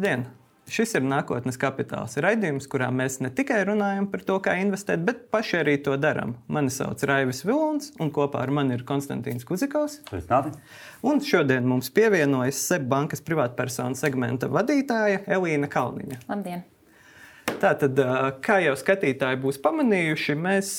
Labdien! Šis ir nākotnes kapitāls. Raidījums, kurā mēs ne tikai runājam par to, kā investēt, bet paši arī to darām. Mani sauc Raivis Vilons, un kopā ar mani ir Konstantīns Kuzikovs. Un šodien mums pievienojas SEB bankas privātpersonu segmenta vadītāja Elīna Kalniņa. Labdien! Tātad, kā jau skatītāji būs pamanījuši, mēs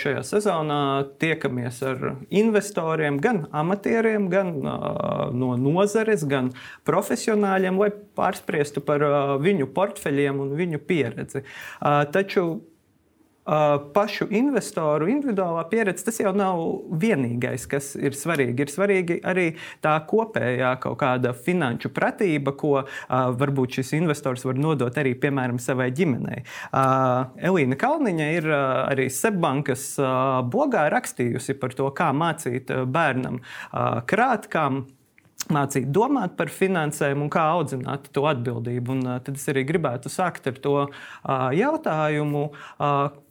šajā sezonā tiekamies ar investoriem, gan amatieriem, gan no nozares, gan profesionāļiem, lai pārspriestu par viņu portfeļiem un viņu pieredzi. Taču pašu investoru individuālā pieredze, tas jau nav vienīgais, kas ir svarīgi. Ir svarīgi arī tā kopējā kaut kāda finanšu pratība, ko varbūt šis investors var nodot arī, piemēram, savai ģimenei. Elīna Kalniņa ir arī Sebbankas blogā rakstījusi par to, kā mācīt bērnam krāt, kā mācīt domāt par finansēm un kā audzināt to atbildību. Un, tad es arī gribētu sākt ar to jautājumu.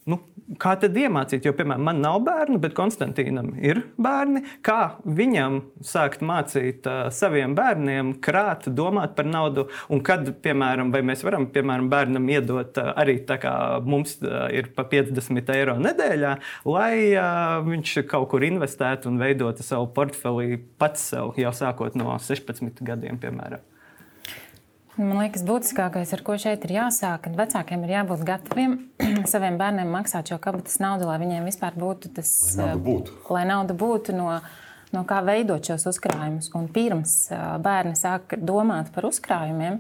Nu, kā tad iemācīt? Jo, piemēram, man nav bērnu, bet Konstantīnam ir bērni. Kā viņam sākt mācīt uh, saviem bērniem krāt, domāt par naudu? Un kad, piemēram, vai mēs varam piemēram, bērnam iedot uh, arī tā kā mums uh, ir pa 50 eiro nedēļā, lai uh, viņš kaut kur investētu un veidotu savu portfeli pats sev jau sākot no 16 gadiem, piemēram? Man liekas, būtiskākais, ar ko šeit ir jāsāk, kad vecākiem ir jābūt gataviem saviem bērniem maksāt šo kabatas naudu, lai viņiem vispār būtu tas, lai nauda būtu, lai nauda būtu no, no kā veidot šos uzkrājumus. Un pirms bērni sāk domāt par uzkrājumiem,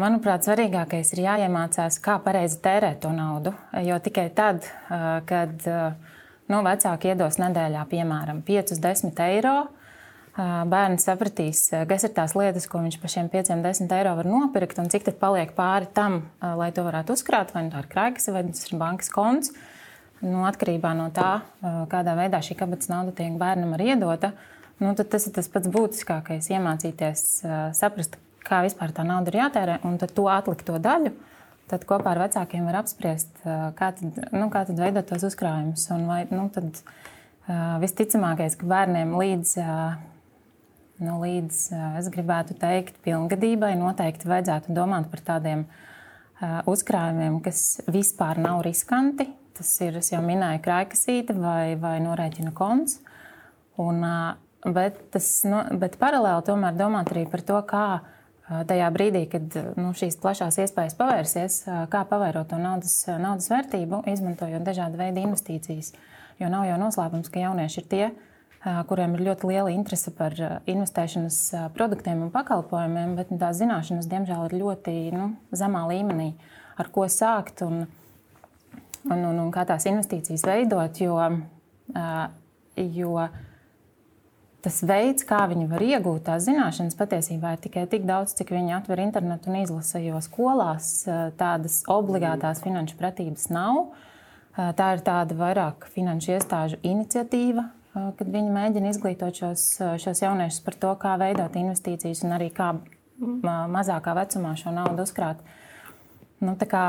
manuprāt, svarīgākais ir jāiemācās, kā pareizi tērēt to naudu. Jo tikai tad, kad nu, vecāki iedos nedēļā, piemēram, 5-10 eiro, bērns sapratīs, kas ir tās lietas, ko viņš par šiem 5-10 eiro var nopirkt, un cik tad paliek pāri tam, lai to varētu uzkrāt, vai nu tā ir krājkas, vai tas ir bankas konts. Nu, atkarībā no tā, kādā veidā šī kabatas nauda tiek bērnam arī iedota, nu, tas ir tas pats būtiskākais - iemācīties saprast, kā vispār tā nauda ir jātērē, un to atlikto daļu. Tad kopā ar vecākiem var apspriest, kā tad, nu, kā tad veidot tos uzkrājumus. Un vai, nu, tad, visticamākais, ka bērniem līdz Nu, līdz es gribētu teikt, pilngadībai noteikti vajadzētu domāt par tādiem uzkrājumiem, kas vispār nav riskanti. Tas ir, jau minēju, krājkasīte vai, vai norēķina konts. Un, bet, tas, nu, bet paralēli tomēr domāt arī par to, kā tajā brīdī, kad nu, šīs plašās iespējas pavērsies, kā pavairot to naudas, naudas vērtību, izmantojot dažādu veidu investīcijas. Jo nav jau noslēpums, ka jaunieši ir tie, kas kuriem ir ļoti liela interese par investēšanas produktiem un pakalpojumiem, bet tās zināšanas, diemžēl, ir ļoti nu, zemā līmenī, ar ko sākt un, un, un, un kā tās investīcijas veidot. Jo, jo tas veids, kā viņi var iegūt tās zināšanas, patiesībā ir tikai tik daudz, cik viņi atver internetu un izlasa. Jo skolās tādas obligātās finanšu pratības nav. Tā ir tāda vairāk finanšu iestāžu iniciatīva, kad viņi mēģina izglītot šos, šos jauniešus par to, kā veidot investīcijas un arī kā mazākā vecumā šo naudu uzkrāt. Nu, kā,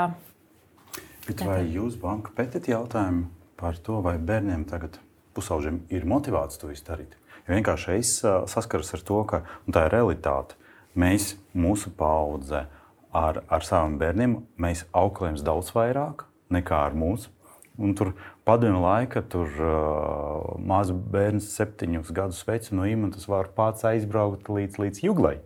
Bet vai jūs banka pētat jautājumu par to, vai bērniem tagad pusauģiem ir motivāts to izdarīt? Jo vienkārši es saskaros ar to, ka tā ir realitāte. Mēs, mūsu paudze, ar, ar saviem bērniem, mēs auklējam daudz vairāk nekā ar mūsu. Un tur padomju laika, tur uh, mazs bērns, septiņus gadus vecs no īmatas, var pats aizbraukt līdz, līdz juglai.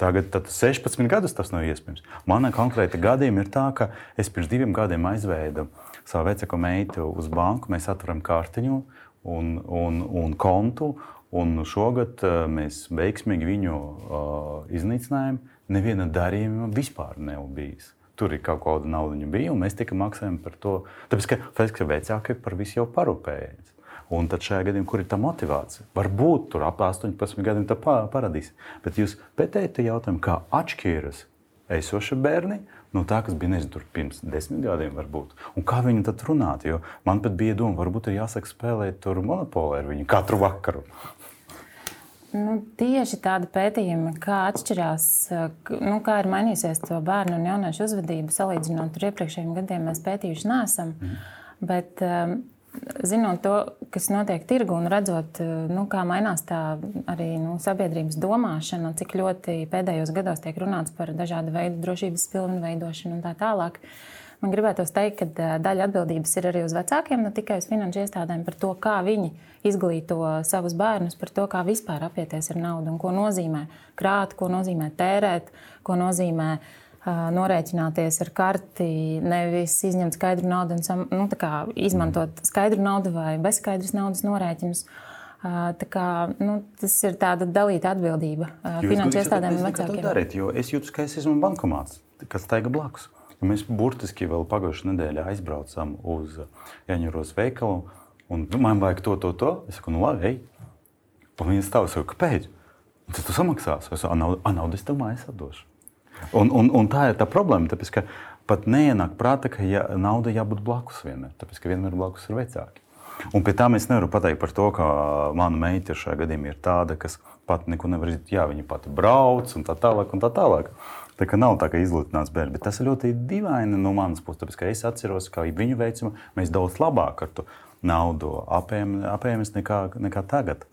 Tagad, tad 16 gadus tas nav iespējams. Manā konkrēta gadījumā ir tā, ka es pirms diviem gadiem aizvēdu savu vecāko meitu uz banku. Mēs atveram kartiņu un, un, un kontu. Un šogad mēs veiksmīgi viņu uh, iznīcinājām. Neviena darījuma vispār nav bijis. Tur ir kaut kāda nauda, bija, un mēs tikai maksājam par to. Tāpēc, ka, tāpēc, ka vecāki par visu jau parūpējas. Un tad šajā gadījumā, kur ir tā motivācija? Varbūt tur ap 18 gadiem tā parādīs. Bet jūs pētējat jautājumu, kā atšķiras esošie bērni no tā, kas bija nezinu, pirms desmit gadiem, varbūt. Un kā viņi tad runāt? Jo man pat bija doma, varbūt ir jāsaka spēlēt tur monopolu ar viņu katru vakaru. Nu, tieši tāda pētījuma, kā atšķirās, nu, kā ir mainījusies to bērnu un jauniešu uzvedība, salīdzinot ar iepriekšējiem gadiem, mēs pētījuši neesam. Mm. Bet um, zinot to, kas notiek tirgu un redzot, nu, kā mainās tā arī nu, sabiedrības domāšana, cik ļoti pēdējos gados tiek runāts par dažādu veidu drošības pilnveidošanu un tā tālāk. Man gribētos teikt, ka daļa atbildības ir arī uz vecākiem, ne tikai uz finanšu iestādēm par to, kā viņi izglīto savus bērnus, par to, kā vispār apieties ar naudu un ko nozīmē krāt, ko nozīmē tērēt, ko nozīmē norēķināties ar karti, nevis izņemt skaidru naudu un nu, izmantot skaidru naudu vai bezskaidras naudas norēķinus. Tā kā, nu, tas ir tāda dalīta atbildība finanšu iestādēm un vecākiem. Darīt, es jūtu, ka es esmu bankomāts, kas taiga blakus. Mēs burtiski vēl pagājušajā nedēļā aizbraucām uz Jaņuros veikalu. Un man vajag to, to, to. Es saku, nu labi, ej. Un viņi stāv, saku, kāpēc? Un tad tu samaksāsi. Es saku, naudu es tev mājās atdošu. Un, un, un tā ir tā problēma. Tāpēc, ka pat neienāk prātā, ka ja, nauda jābūt blakus vienmēr. Tāpēc, ka vienmēr blakus ir vecāki. Un pie tā mēs nevaram pateikt par to, ka mana meita šajā gadījumā ir tāda, kas pat neko nevar izdarīt. Jā, viņa pati brauc un tā tālāk. Un tā tālāk. Tā kā nav tā, ka izlutināts bērns, bet tas ir ļoti dīvaini no manas puses. Tāpēc, ka es atceros, ka viņu veicam, mēs daudz labāk ar to naudu apējamies nekā, nekā tagad.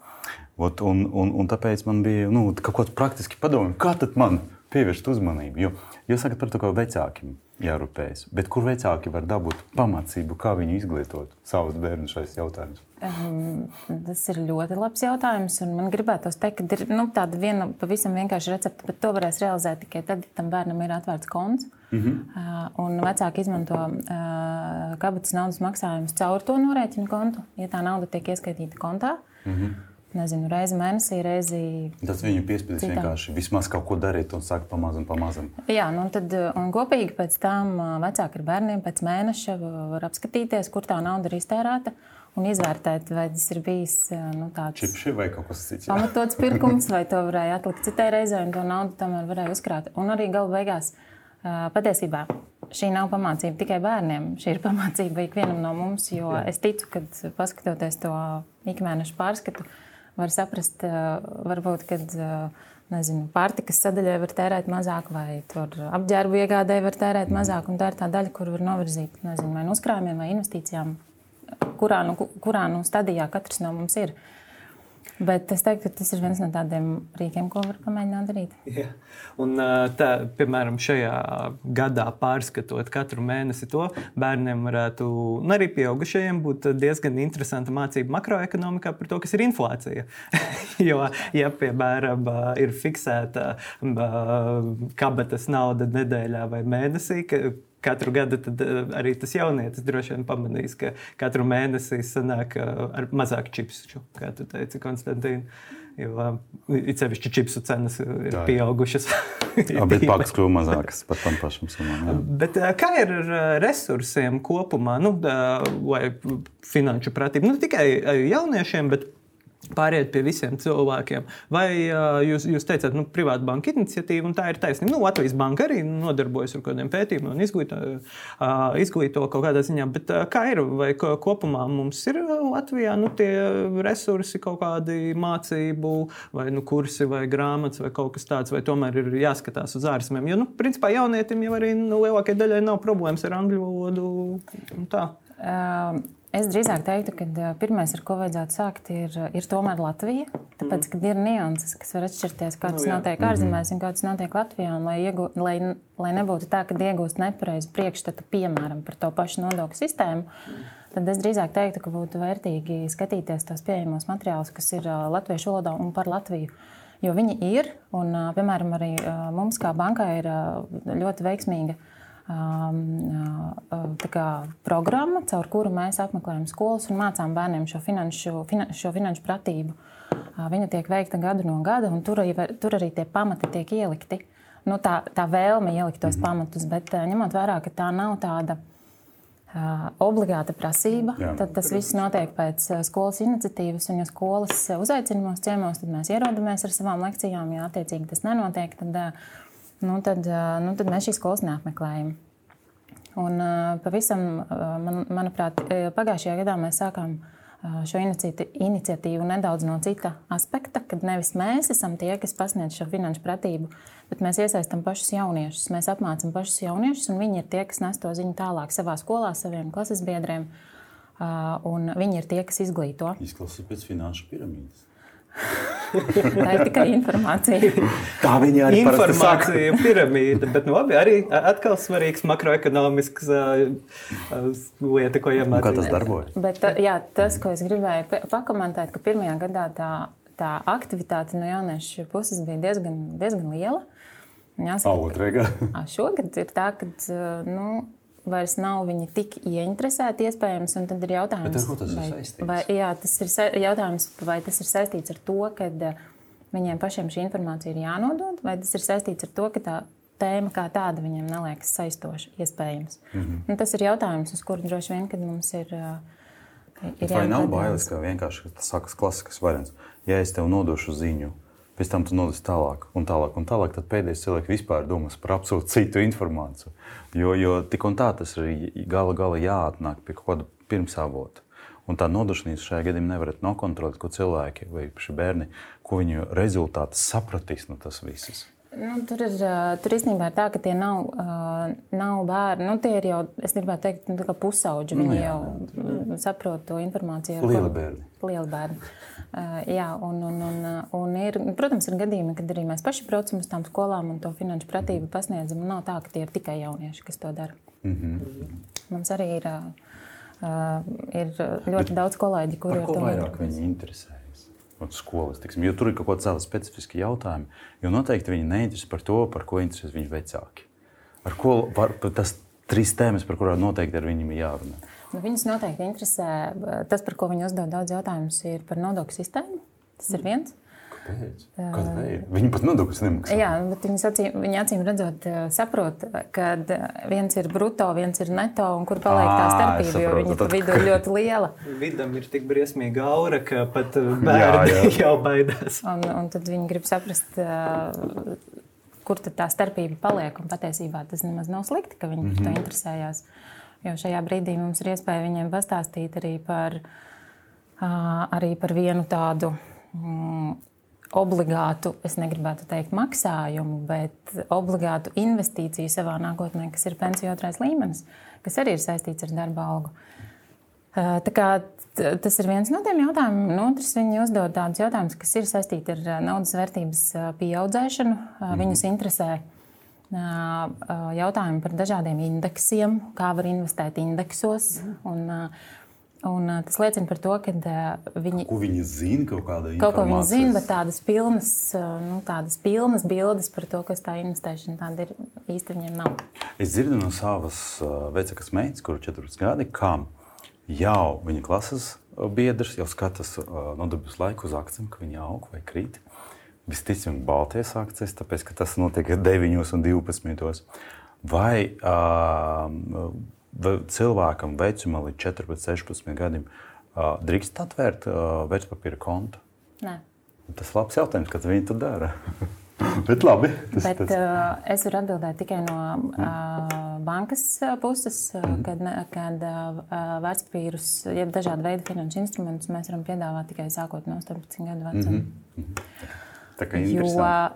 Ot, un, un, un tāpēc man bija nu, kaut kāds praktiski padomu, kā tad man pievērst uzmanību. Jo jūs sakat par to, ka vecākiem jārūpējas. Bet kur vecāki var dabūt pamācību, kā viņi izglītot savus bērnus šajos jautājumos? Um, tas ir ļoti labs jautājums. Man gribētos teikt, ka ir nu, tāda viena pavisam vienkārša recepte, bet to varēs realizēt tikai tad, ja tam bērnam ir atvērts konts. Mm -hmm. uh, un vecāki izmanto uh, kabatas naudas maksājumus caur to norēķinu kontu, ja tā nauda tiek ieskaitīta kontā. Mm -hmm nezinu, reizi mēnesī, reizi. Tas viņu piespiedīs vienkārši vismaz kaut ko darīt un sākt pamazām, pamazām. Jā, nu tad kopīgi pēc tam vecāki ar bērniem pēc mēneša var apskatīties, kur tā nauda ir iztērēta. Un izvērtēt, vai tas ir bijis nu, tāds Čipši vai kaut kas cits. Pamatots pirkums, vai to varēja atlikt citai reizei, un to naudu tomēr varēja uzkrāt. Un arī galu beigās patiesībā šī nav pamācība tikai bērniem. Šī ir pamācība ikvienam no mums, jo Jā. es ticu, ka paskatoties to ikmēneša pārskatu, uh, var saprast, varbūt, kad nezinu, pārtikas sadaļai var tērēt mazāk, vai apģērbu iegādēji var tērēt mazāk. Tā ir tā daļa, kur var novirzīt nezinu, vai nu uzkrājumiem, vai investīcijām, kurā nu, kurā nu stadijā katrs no mums ir. Uh, Bet es teiktu, ka tas ir viens no tādiem rīkiem, ko var pamēģināt darīt. Ja. Un, tā, piemēram, šajā gadā pārskatot katru mēnesi to, bērniem varētu, un arī pieaugušajiem, būt diezgan interesanta mācība makroekonomikā par to, kas ir inflācija. jo, ja, piemēram, ir fiksēta kabatas nauda nedēļā vai mēnesī, katru gadu eh, arī tas jaunietis droši vien pamanīs, ka katru mēnesi sanāk eh, ar mazāk čipsu, kā tu teici, Konstantīna. Jo it sevišķi čipsu cenas ir Jā, pieaugušas. bet pakas kļuva mazākas par tam pašam summām. Bet kā ir ar resursiem kopumā, nu, vai finanšu pratību? Nu, ne tikai jauniešiem, bet pāriet pie visiem cilvēkiem. Vai uh, jūs, jūs teicāt, nu, privāta banka iniciatīva, un tā ir taisnība. Nu, Latvijas banka arī nodarbojas ar kaut kādiem pētījumiem un izglīto, uh, izglīto kaut kādā ziņā. Bet, uh, kā ir? Vai kopumā mums ir Latvijā nu, tie resursi, kaut kādi mācību, vai nu, kursi, vai grāmatas, vai kaut kas tāds, vai tomēr ir jāskatās uz ārzemēm? Jo, nu, principā, jaunietim jau arī nu, lielākajai daļai nav problēmas ar angļu valodu. Um. Es drīzāk teiktu, ka pirmais, ar ko vajadzētu sākt, ir, ir tomēr Latvija. Tāpēc, mm. kad ir nianses, kas var atšķirties, kā tas nu, notiek mm -hmm. ārzemēs un kā tas notiek Latvijā. Un, lai, iegū, lai, lai nebūtu tā, ka iegūst nepareizu priekšstatu, piemēram, par to pašu nodokļu sistēmu, tad es drīzāk teiktu, ka būtu vērtīgi skatīties tos pieejamos materiālus, kas ir latviešu valodā un par Latviju. Jo viņi ir, un, piemēram, arī mums kā bankai ir ļoti veiksmīga kā, programma, caur kuru mēs apmeklējam skolas un mācām bērniem šo finanšu, finan, šo finanšu pratību. Uh, viņa tiek veikta gadu no gada, un tur, tur arī tie pamati tiek ielikti. Nu, tā, tā vēlme ielikt tos pamatus, bet uh, ņemot vērā, ka tā nav tāda obligāta prasība. Jā, tad tas viss notiek pēc skolas iniciatīvas. Un, ja skolas uzaicina mūsu ciemos, tad mēs ierodamies ar savām lekcijām. Ja attiecīgi tas nenotiek, tad nu tad, nu tad mēs šīs skolas neapmeklējam. Un, pavisam, man, manuprāt, pagājušajā gadā mēs sākām šo iniciatīvu nedaudz no cita aspekta, kad nevis mēs esam tie, kas pasniedz šo finanšu pratību, bet mēs iesaistām pašus jauniešus. Mēs apmācām pašus jauniešus, un viņi ir tie, kas nes to ziņu tālāk savā skolā, saviem klases biedriem. Un viņi ir tie, kas izglīto. Izklausās pēc finanšu piramīdas. Tā ir tikai informācija. Tā viņa arī ir. Informācija, piramīda, bet nu, labi, arī atkal svarīgs makroekonomisks uh, lieta, ko iemācījās. Kā tas darbojas? Bet, jā, tas, ko es gribēju pakomentēt, ka pirmajā gadā tā, tā aktivitāte no jauniešu puses bija diezgan, diezgan liela. Jāsaka, ka šogad ir tā, ka nu, vairs nav viņi tik ieinteresēti, iespējams. Tad ir jautājums, Bet, tas vai, ir vai, jā, tas ir jautājums, vai tas ir saistīts ar to, ka eh, viņiem pašiem šī informācija ir jānodod, vai tas ir saistīts ar to, ka tā tēma kā tāda viņiem neliekas saistoša, iespējams. Mm -hmm. Un tas ir jautājums, uz kuru droši vien, kad mums ir. Eh, ir vai nav bailes, ka vienkārši tas sākas klasisks variants? Ja es tev nodošu ziņu, pēc tam tu nodasi tālāk, un tālāk, un tālāk, tad pēdējais cilvēks vispār domās par absolūti citu informāciju. Jo, jo tik un tā tas ir gala galā jāatnāk pie kaut kāda pirmsavota. Un tā nodošanās šajā gadījumā nevarat nokontrolēt, ko cilvēki vai bērni, ko viņu rezultāti sapratīs no tas viss. Nu, tur ir tur īstenībā ir tā, ka tie nav, nav bērni. Nu, tie ir jau, es gribētu teikt, nu, pusauģi. Viņi nu, jā, jau jā. saprot to informāciju. Lieli bērni. Lieli bērni. Uh, jā, un, un, un, un ir, protams, ir gadījumi, kad arī mēs paši braucam uz tām skolām un to finanšu pratību pasniedzam. Nav tā, ka tie ir tikai jaunieši, kas to dara. Mm -hmm. Mums arī ir, uh, ir ļoti Bet daudz kolēģi, kuri ar to vairāk viņi interesē skolas. Tiksim, jo tur ir kaut kāda sava specifiska jautājuma. Jo noteikti viņi neinteresē par to, par ko interesē viņu vecāki. Ar ko var, tas trīs tēmas, par kurām noteikti ar viņiem ir jārunā. Nu, viņus noteikti interesē tas, par ko viņi uzdod daudz jautājumus, ir par nodokļu sistēmu. Tas ir viens. Kāpēc? Kādēļ? Viņi pat nodokļus nemaksā. Jā, bet viņi acīm, viņi acīm redzot, saprot, ka viens ir brutto, viens ir neto, un kur paliek tā starpība, saprotu, jo viņa tad... vidū ir ļoti liela. Vidam ir tik briesmīga aura, ka pat bērni jā, jā. jau baidās. Un, un tad viņi grib saprast, kur tā starpība paliek, un patiesībā tas nemaz nav slikti, ka viņi mm -hmm. par to mhm. interesējās. Jo šajā brīdī mums ir iespēja viņiem pastāstīt arī par, arī par vienu tādu mm, obligātu, es negribētu teikt, maksājumu, bet obligātu investīciju savā nākotnē, kas ir pensiju otrais līmenis, kas arī ir saistīts ar darba algu. Tā kā, tas ir viens no tiem jautājumiem. No otras, viņi uzdod tādus jautājumus, kas ir saistīti ar naudas vērtības pieaudzēšanu. Mhm. Viņus interesē jautājumi par dažādiem indeksiem, kā var investēt indeksos. Un, un tas liecina par to, ka viņi, ko viņi zina, kaut kāda kaut ko viņi zina, bet tādas pilnas, nu, tādas pilnas bildes par to, kas tā investēšana tāda ir īsti viņiem nav. Es dzirdu no savas vecākas meitas, kur ir 14 gadi, kam jau viņa klases biedrs jau skatās nodarbības laiku uz akciju, ka viņi aug vai krīt visticamāk Baltijas akcijas, tāpēc ka tas notiek 9 un 12. Vai uh, cilvēkam vecumā līdz 14, 16 gadiem drīkst atvērt vērtspapīra kontu? Nē. Tas ir labs jautājums, kad viņi to dara. Bet labi. Tas, Bet, tas... Uh, es varu atbildēt tikai no uh, bankas puses, mm. kad, kad uh, vērtspapīrus, jeb dažādu veidu finanšu instrumentus mēs varam piedāvāt tikai sākot no 18 gadu vecuma. Mm -hmm. Jo eh,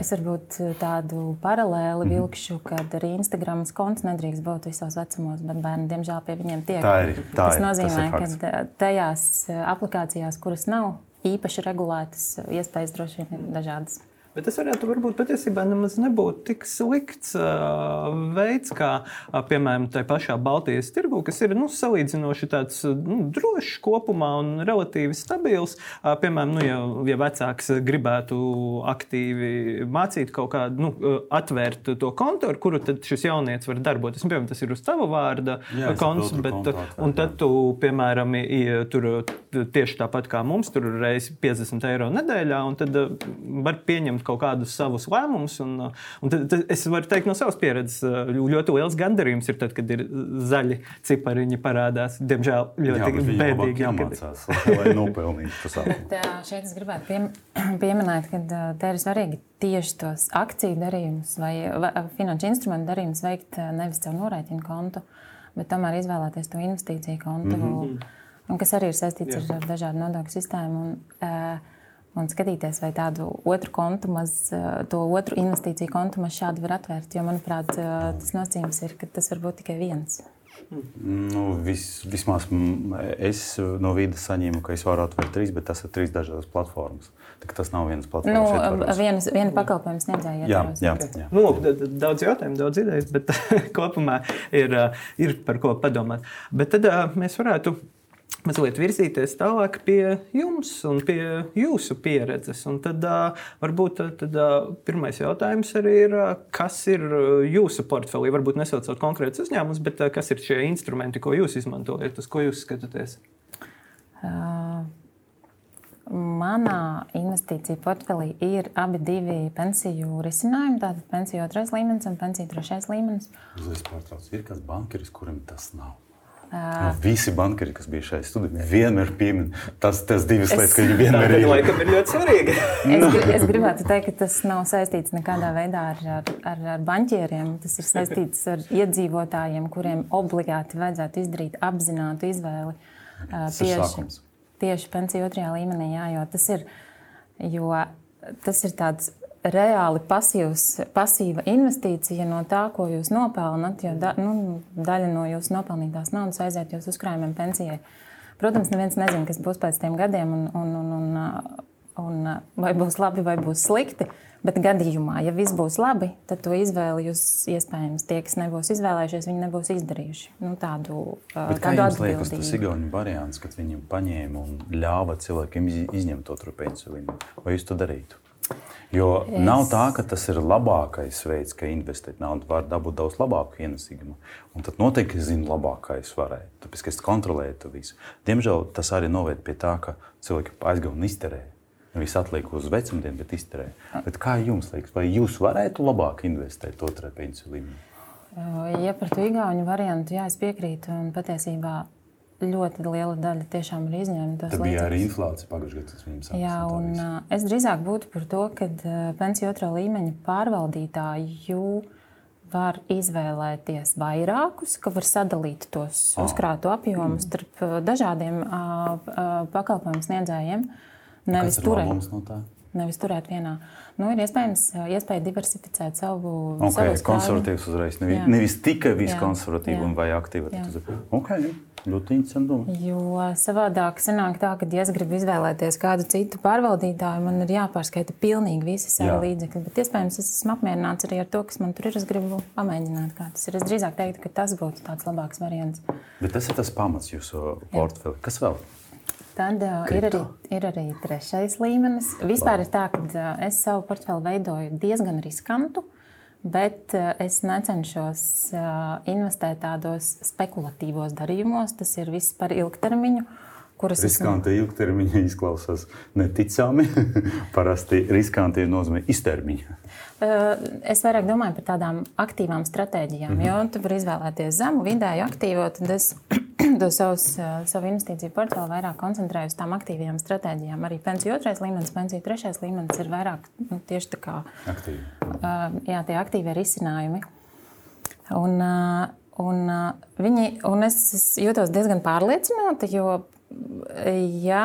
es varbūt tādu paralēli mhm. vilkšu, kad arī Instagram konts nedrīkst būt visos vecumos, bet bērni diemžēl pie viņiem tiek. Tā ir. Tā tas nozīmē, ka eh, tajās eh, aplikācijās, kuras nav īpaši regulētas, iespējas droši vien ir dažādas. Bet tas varētu būt patiesībā nemaz nebūt tik slikts uh, veids, kā uh, piemēram tajā pašā Baltijas tirgu, kas ir nu, salīdzinoši tāds, nu, drošs kopumā un relatīvi stabils. Uh, piemēram, nu, ja, ja vecāks gribētu aktīvi mācīt kaut kādu, nu, atvērt to kontu, ar kuru šis jaunietis var darboties. Nu, piemēram, tas ir uz tava vārda Jā, konts, bet kontakt, un tad tu, piemēram, i, tur tieši tāpat kā mums, tur reiz 50 eiro nedēļā, un tad var pieņemt pieņemt kaut kādus savus lēmumus. Un, uh, un tad, tad es varu teikt no savas pieredzes, uh, ļoti liels gandarījums ir tad, kad ir zaļi cipariņi parādās. Diemžēl ļoti bēdīgi jāmācās, lai nopelnītu pasākumu. šeit es gribētu piem pieminēt, ka uh, te ir svarīgi tieši tos akciju darījumus vai, vai finanšu instrumentu darījumus veikt nevis caur norēķinu kontu, bet tomēr izvēlēties to investīciju kontu. Mm -hmm. Un kas arī ir saistīts Jā. ar dažādu nodokļu sistēmu. Un, uh, un skatīties, vai tādu otru kontu, maz, eh, to otru investīciju kontu maz šādi var atvērt. Jo, manuprāt, eh, tas nozīmes ir, ka tas var būt tikai viens. Nu, vis, vismaz es no vidas saņēmu, ka es varu atvērt trīs, bet tas ir trīs dažādas platformas. Tas nav viens platformas. Nu, vienas, viena pakalpojuma sniedzēja. Jā, jā, jā. Nu, daudz jautājumu, daudz idejas, bet kopumā ir, ir par ko padomāt. Bet tad mēs varētu mazliet virzīties tālāk pie jums un pie jūsu pieredzes. Un tad uh, varbūt tad, uh, pirmais jautājums arī ir, uh, kas ir jūsu portfelī? Varbūt nesaucot konkrētus uzņēmumus, bet uh, kas ir šie instrumenti, ko jūs izmantojat, uz ko jūs skatāties? Uh, manā investīcija portfelī ir abi divi pensiju risinājumi. Tātad pensiju otrais līmenis un pensiju trešais līmenis. Uzreiz pārtrauc, ir kāds bankeris, kuram tas nav. Uh, Visi bankeri, kas bija šajā studijā, vienmēr piemin tās, tās divas es, lietas, ka viņi vienmēr ir. Laikam ir ļoti svarīgi. es, es gribētu teikt, ka tas nav saistīts nekādā veidā ar, ar, ar, ar banķieriem. Tas ir saistīts ar iedzīvotājiem, kuriem obligāti vajadzētu izdarīt apzinātu izvēli uh, tieši, tieši pensiju otrajā līmenī. Jā, jo tas ir, jo tas ir tāds reāli pasīvs, pasīva investīcija no tā, ko jūs nopelnat, jo da, nu, daļa no jūsu nopelnītās naudas aiziet jūsu uzkrājumiem pensijai. Protams, neviens nezina, kas būs pēc tiem gadiem, un, un, un, un, un vai būs labi vai būs slikti. Bet gadījumā, ja viss būs labi, tad to izvēli jūs iespējams tie, kas nebūs izvēlējušies, viņi nebūs izdarījuši. Nu, tādu atbildību. Liekas, tas ir Igaunijas variants, kad viņi paņēma un ļāva cilvēkiem izņemt to pensiju. Vai jūs to darītu? Jo es... nav tā, ka tas ir labākais veids, kā investēt naudu. Var dabūt daudz labāku ienesīgumu. Un tad noteikti zinu, labākais varēja. Tāpēc, es kontrolēju to visu. Diemžēl tas arī noved pie tā, ka cilvēki aizgāja un izterēja. Nevis atliek uz vecumdienu, bet izterēja. Bet kā jums liekas, vai jūs varētu labāk investēt otrajā pensiju līmenī? Ja par to īgauņu variantu, jā, es piekrītu. Un patiesībā ļoti liela daļa tiešām ir izņemta. Tā bija arī inflācija pagājušajā gadā. Jā, un uh, es drīzāk būtu par to, ka uh, pensiju otrā līmeņa pārvaldītāju var izvēlēties vairākus, ka var sadalīt tos oh. uzkrātu apjomus mm. starp uh, dažādiem pakalpojumu sniedzējiem. Nevis turēt. No? Nevis turēt vienā. Nu, ir iespējams, iespēja diversificēt savu okay, konservatīvu uzreiz. Nevis, nevis tikai visu konservatīvu vai aktīvu. Okay. Ļoti interesanti. Jo savādāk sanāk tā, ka, ja es gribu izvēlēties kādu citu pārvaldītāju, man ir jāpārskaita pilnīgi visi savi Jā. līdzekļi. Bet iespējams, es esmu apmierināts arī ar to, kas man tur ir. Es gribu pamēģināt, kā tas ir. Es drīzāk teiktu, ka tas būtu tāds labāks variants. Bet tas ir tas pamats jūsu portfeli. Kas vēl? Tad uh, ir, arī, ir arī trešais līmenis. Vispār ir tā, ka uh, es savu portfeli veidoju diezgan riskantu. Uh, Bet eh, es necenšos eh, investēt tādos spekulatīvos darījumos. Tas ir viss par ilgtermiņu. Riskanti esmu... ilgtermiņa izklausās neticami. Parasti riskanti nozīmē iztermiņa. Es vairāk domāju par tādām aktīvām stratēģijām. Mm -hmm. Jo tu vari izvēlēties zemu, vidēju, aktīvo. Tad es to savus, savu investīciju portfeli vairāk koncentrēju uz tām aktīvajām stratēģijām. Arī pensiju otrais līmenis, pensiju trešais līmenis ir vairāk nu, tieši tā kā Aktīvi. jā, tie aktīvie risinājumi. Un, un, viņi, un es, es jūtos diezgan pārliecināta, jo, ja,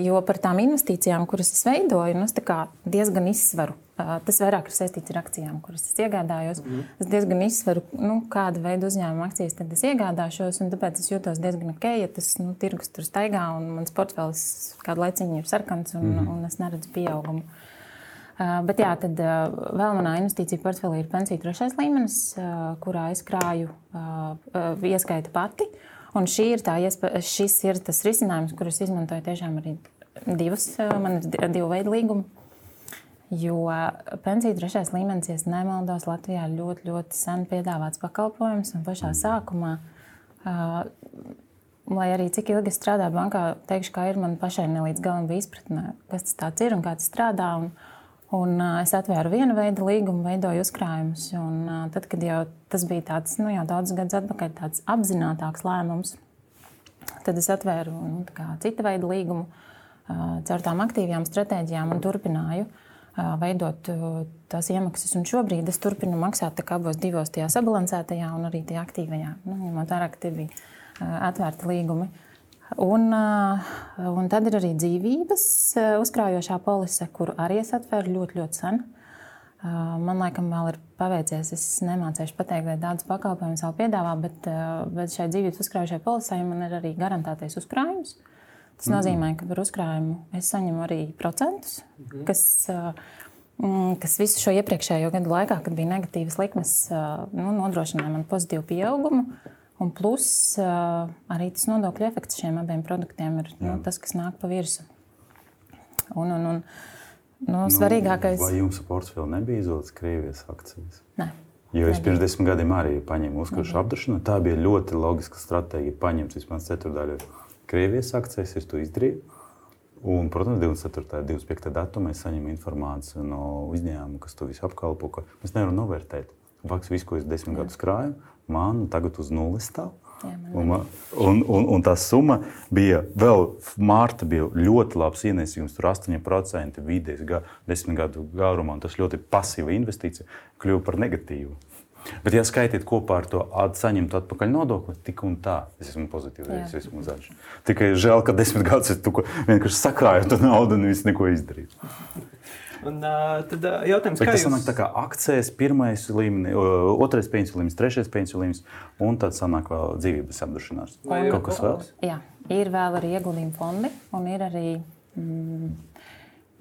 jo par tām investīcijām, kuras es veidoju, nu, es diezgan izsveru Tas vairāk ir saistīts ar akcijām, kuras es iegādājos. Mm. Es diezgan izsveru, nu, kāda veida uzņēmuma akcijas tad es iegādāšos. Tāpēc es jūtos diezgan ok, ja tas nu, tirgus tur staigā un mans portfels kādu laiciņu ir sarkans un, mm. un es neredzu pieaugumu. Uh, bet jā, tad uh, vēl manā investīcija portfelī ir pensiju trešais līmenis, uh, kurā es krāju ieskaita pati. Un ir tā, šis ir tas risinājums, kurus izmantoju tiešām arī divas, man ir divu veidu līgumi. Jo pensiju trešais līmenis, ja nemaldos, Latvijā ļoti, ļoti sen piedāvāts pakalpojums. Un pašā sākumā, uh, lai arī cik ilgi strādāju bankā, teikšu, ka ir man pašai ne līdz galam bija izpratne, kas tas ir un kā tas strādā. Un, un, uh, es atvēru vienu veidu līgumu, veidoju uzkrājumus. Un, uh, tad, kad jau tas bija tāds, nu, jau daudzus gadus atpakaļ, tāds apzinātāks lēmums, tad es atvēru nu, citu veidu līgumu uh, caur tām aktīvām stratēģijām un turpināju. Uh, veidot tās iemaksas. Un šobrīd es turpinu maksāt abos divos, tajā sabalansētajā un arī tajā aktīvajā. Nu, ņemot vērā, ka tie bija atvērti līgumi. Un, un tad ir arī dzīvības uzkrājošā polise, kuru arī es atvēru ļoti, ļoti sen. Man liekas, vēl ir paveicies. Es nemācīšu pateikt, vai tādas pakalpojumus vēl piedāvā, bet, bet šai dzīvības uzkrājušai polisai man ir arī garantētais uzkrājums. Tas mm. nozīmē, ka par uzkrājumu es saņemu arī procentus, mm. kas, kas visu šo iepriekšējo gadu laikā, kad bija negatīvas likmes, nu, nodrošināja man pozitīvu pieaugumu. Un plus arī tas nodokļu efekts šiem abiem produktiem ir nu, tas, kas nāk pa virsmu. Un, un, un, Nu, nu, svarīgākais. Vai jums portfeli nebija izvēlēts Krievijas akcijas? Nē. Jo es pirms desmit gadiem arī paņēmu uzkrājumu apdrošināšanu. Tā bija ļoti loģiska stratēģija. Paņemt vismaz ceturdaļu Krievijas akcijas, es to izdarīju. Un, protams, 24. un 25. datumā es saņemu informāciju no uzņēmuma, kas to visu apkalpo. Mēs nevaram novērtēt. Faktiski visu, ko es desmit gadus krāju, man tagad uz nulles stāv. Un, un, un, un tā summa bija vēl, Mārta bija ļoti labs ienesījums, tur 8% vidējais ga, desmit gadu garumā, tas ļoti pasīva investīcija kļuva par negatīvu. Bet, ja skaitīt kopā ar to saņemt atpakaļ nodokli, tik un tā, es esmu pozitīvs, es esmu zaļš. Tikai žēl, ka desmit gadus es vienkārši sakrāju to naudu un viss neko izdarīju. Un, uh, tad uh, jautājums, Bet kā tas jūs... sanāk, kā akcijas, pirmais līmenis, otrais līmenis, trešais līmenis, un tad sanāk vēl dzīvības apdrošināšana. Vai kaut kas vēl? Jā, ir vēl arī ieguldījumi fondi, un ir arī, mm,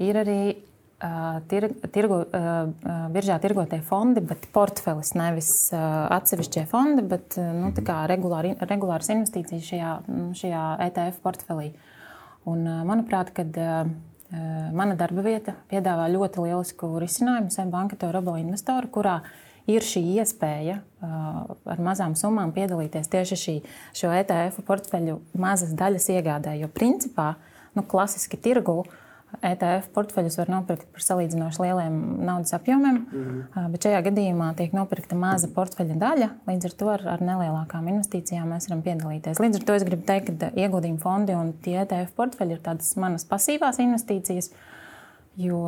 ir arī uh, tir, tirgu, uh, biržā tirgotie fondi, bet portfelis nevis uh, atsevišķie fondi, bet uh, nu, mm -hmm. regulāri, regulāras investīcijas šajā, šajā ETF portfelī. Un, uh, manuprāt, kad uh, mana darba vieta piedāvā ļoti lielisku risinājumu Seibanka to robo investoru, kurā ir šī iespēja uh, ar mazām summām piedalīties tieši šī, šo ETF portfeļu mazas daļas iegādē. Jo principā, nu, klasiski tirgu uh, ETF portfeļus var nopirkt par salīdzinoši lieliem naudas apjomiem, -hmm. bet šajā gadījumā tiek nopirkta maza portfeļa daļa. Līdz ar to ar, ar nelielākām investīcijām mēs varam piedalīties. Līdz ar to es gribu teikt, ka ieguldījuma fondi un tie ETF portfeļi ir tādas manas pasīvās investīcijas. Jo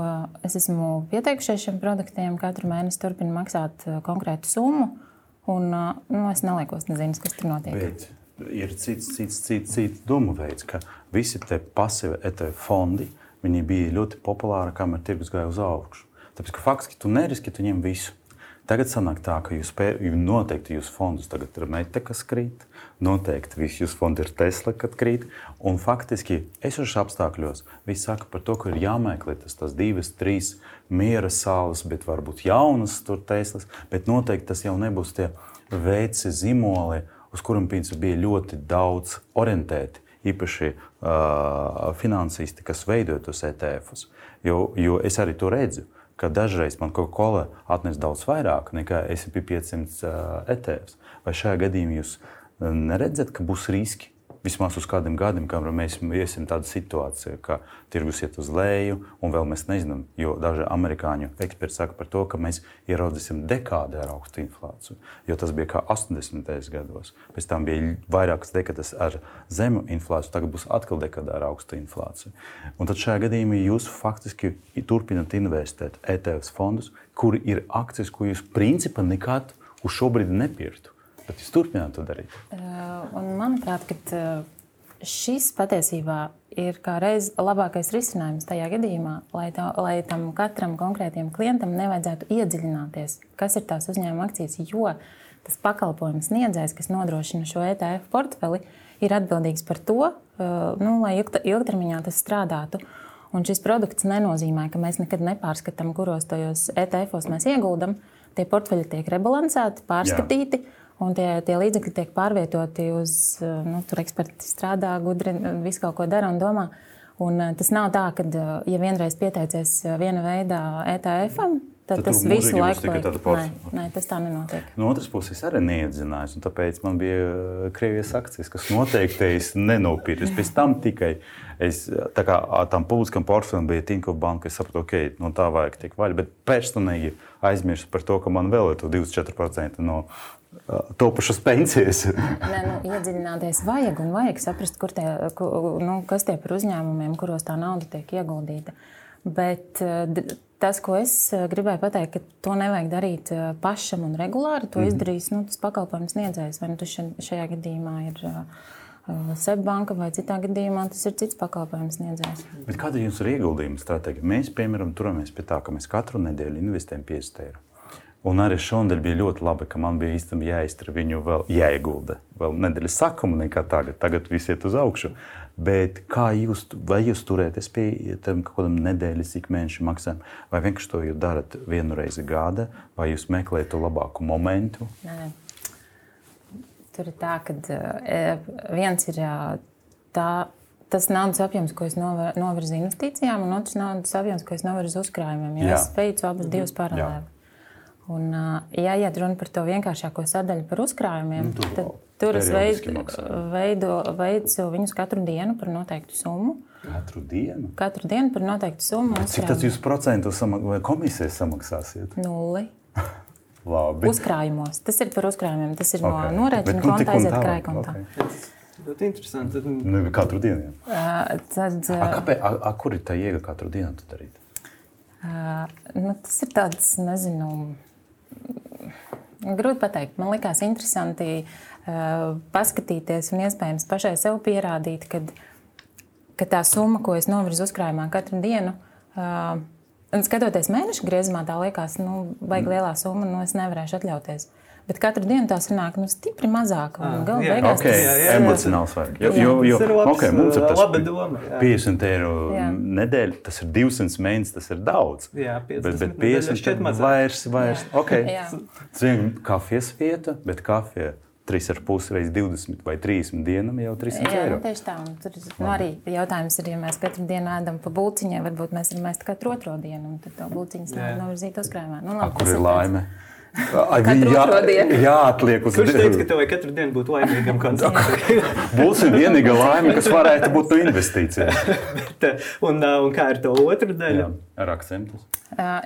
es esmu pieteikušies šiem produktiem, katru mēnesi turpinu maksāt konkrētu summu, un nu, es neliekos, nezinu, kas tur notiek. Bet ir cits, cits, cits, cits domu veids, ka visi tie pasīvi ETF fondi uh, Viņi bija ļoti populāri, kamēr tirgus gāja uz augšu. Tāpēc, ka faktiski tu neriski, tu ņem visu. Tagad sanāk tā, ka jūs pēr, noteikti jūsu fondus tagad ir mete, kas krīt, noteikti visi jūsu fondi ir Tesla, kad krīt. Un faktiski esošos apstākļos viss saka par to, ka ir jāmeklē tas, tas divas, trīs miera salas, bet varbūt jaunas tur Teslas, bet noteikti tas jau nebūs tie veci, zīmoli, uz kuriem bija ļoti daudz orientēti īpaši uh, finansisti, kas veido tos ETF-us. Jo, jo es arī to redzu, ka dažreiz man Coca-Cola atnes daudz vairāk nekā SP 500 uh, ETF. Vai šajā gadījumā jūs neredzat, ka būs riski? Vismaz uz kādiem gadiem, kamēr mēs iesim tādā situācijā, ka tirgus iet uz leju, un vēl mēs nezinām, jo daži amerikāņu eksperti saka par to, ka mēs ieraudzīsim dekādi ar augstu inflāciju. Jo tas bija kā 80. gados. Pēc tam bija vairākas dekades ar zemu inflāciju, tagad būs atkal dekāda ar augstu inflāciju. Un tad šajā gadījumā jūs faktiski turpināt investēt ETF fondus, kuri ir akcijas, ko jūs principā nekad uz šo brīdi nepirktu. Bet jūs turpināt to darīt. Uh, manuprāt, šis patiesībā ir kā reiz labākais risinājums tajā gadījumā, lai, tā, lai tam katram konkrētam klientam nevajadzētu iedziļināties, kas ir tās uzņēmuma akcijas. Jo tas pakalpojums sniedzējs, kas nodrošina šo ETF portfeli, ir atbildīgs par to, nu, lai ilgtermiņā tas strādātu. Un šis produkts nenozīmē, ka mēs nekad nepārskatām, kuros tajos ETF-os mēs ieguldam. Tie portfeļi tiek rebalansēti, pārskatīti. Jā Un tie, tie līdzekļi tiek pārvietoti uz, nu, tur eksperti strādā, gudri, visu kaut ko dara un domā. Un tas nav tā, ka, ja vienreiz pieteicies viena veida ETF-am, Tad, tad tas visu laiku ir tāds pats. Nē, nē, tas tā nenotiek. No otras puses, es arī neiedzinājos. Tāpēc man bija Krievijas akcijas, kas noteikti es nenopirku. Pēc tam tikai es, tā kā tam publiskam portfelim bija Tinko banka, es sapratu, ok, no tā vajag tiek vaļā. Bet personīgi aizmirsu par to, ka man vēl ir 24% no topušas pensijas. Nē, nu, iedziļināties vajag un vajag saprast, tie, nu, kas tie par uzņēmumiem, kuros tā nauda tiek ieguldīta. Bet tas, ko es gribēju pateikt, ka to nevajag darīt pašam un regulāri, to mm -hmm. izdarīs nu, tas pakalpojums sniedzējs. Vai nu tas šajā gadījumā ir Seibanka vai citā gadījumā tas ir cits pakalpojums sniedzējs. Kāda ir jūsu ieguldījuma stratēģija? Mēs, piemēram, turamies pie tā, ka mēs katru nedēļu investējam 50 eiro. Un arī šonadēļ bija ļoti labi, ka man bija īstenībā jāiztur viņu vēl jāiegulda. Vēl nedēļas sākuma nekā tagad. Tagad viss iet uz augšu. Bet kā jūs, vai jūs turēties pie tam kaut kādam nedēļas, ik mēneša maksājumam, vai vienkārši to jūs darat vienu reizi gada, vai jūs meklējat to labāku momentu? Nē. Tur ir tā, ka uh, viens ir uh, tā, tas naudas apjoms, ko es novirzu investīcijām, un otrs naudas apjoms, ko es novirzu uzkrājumiem. Jo Jā. es veicu abas divas paralēli. Un, ja iet runa par to vienkāršāko sadaļu par uzkrājumiem, nu, tad tur es veidu, veido, veicu viņus katru dienu par noteiktu summu. Katru dienu? Katru dienu par noteiktu summu. Cik tas jūs procentu samak vai komisijas samaksāsiet? Nulli. Labi. Uzkrājumos. Tas ir par uzkrājumiem. Tas ir okay. no norēķina nu, konta aiziet krājkontā. Okay. Ļoti interesanti. Tad... Nu, katru dienu. Uh, tad, uh, a, kāpēc, a, a, kur ir tā iega katru dienu darīt? Uh, nu, tas ir tāds, nezinu, grūti pateikt. Man liekas interesanti uh, paskatīties un iespējams pašai sev pierādīt, kad, ka tā summa, ko es novirzu uzkrājumā katru dienu, uh, Un skatoties mēneša griezumā, tā liekas, nu, baigi lielā summa, nu, es nevarēšu atļauties. Bet katru dienu tā sanāk nu, stipri mazāk. Ah, Galu galā okay. tas ir emocionāls vajag. Jo, jo, jo, labs, okay, mums ir tas laba doma. Jā. 50 eiro nedēļa, tas ir 200 mēnesis, tas ir daudz. Jā, 50 bet, bet 50 eiro vairs, vairs. Okay. Zinu, kafijas vieta, bet kafija 3,5 reizes 20 vai 30 dienām jau 300 jā, eiro. Tieši tā. Tur nu, arī jautājums ir, ja mēs katru dienu ēdam pa būciņai, varbūt mēs varam ēst katru otro dienu, un tad to būciņu novirzīt uzkrājumā. Nu, labi, A, kur ir laime? Tāds. Jā, jā, atliek uz Kurš teica, ka tev vajag katru dienu būt laimīgam? Būsim vienīgā laime, kas varētu būt no investīcijām. un, un kā ir to otru daļu? Jā, ar akcentus.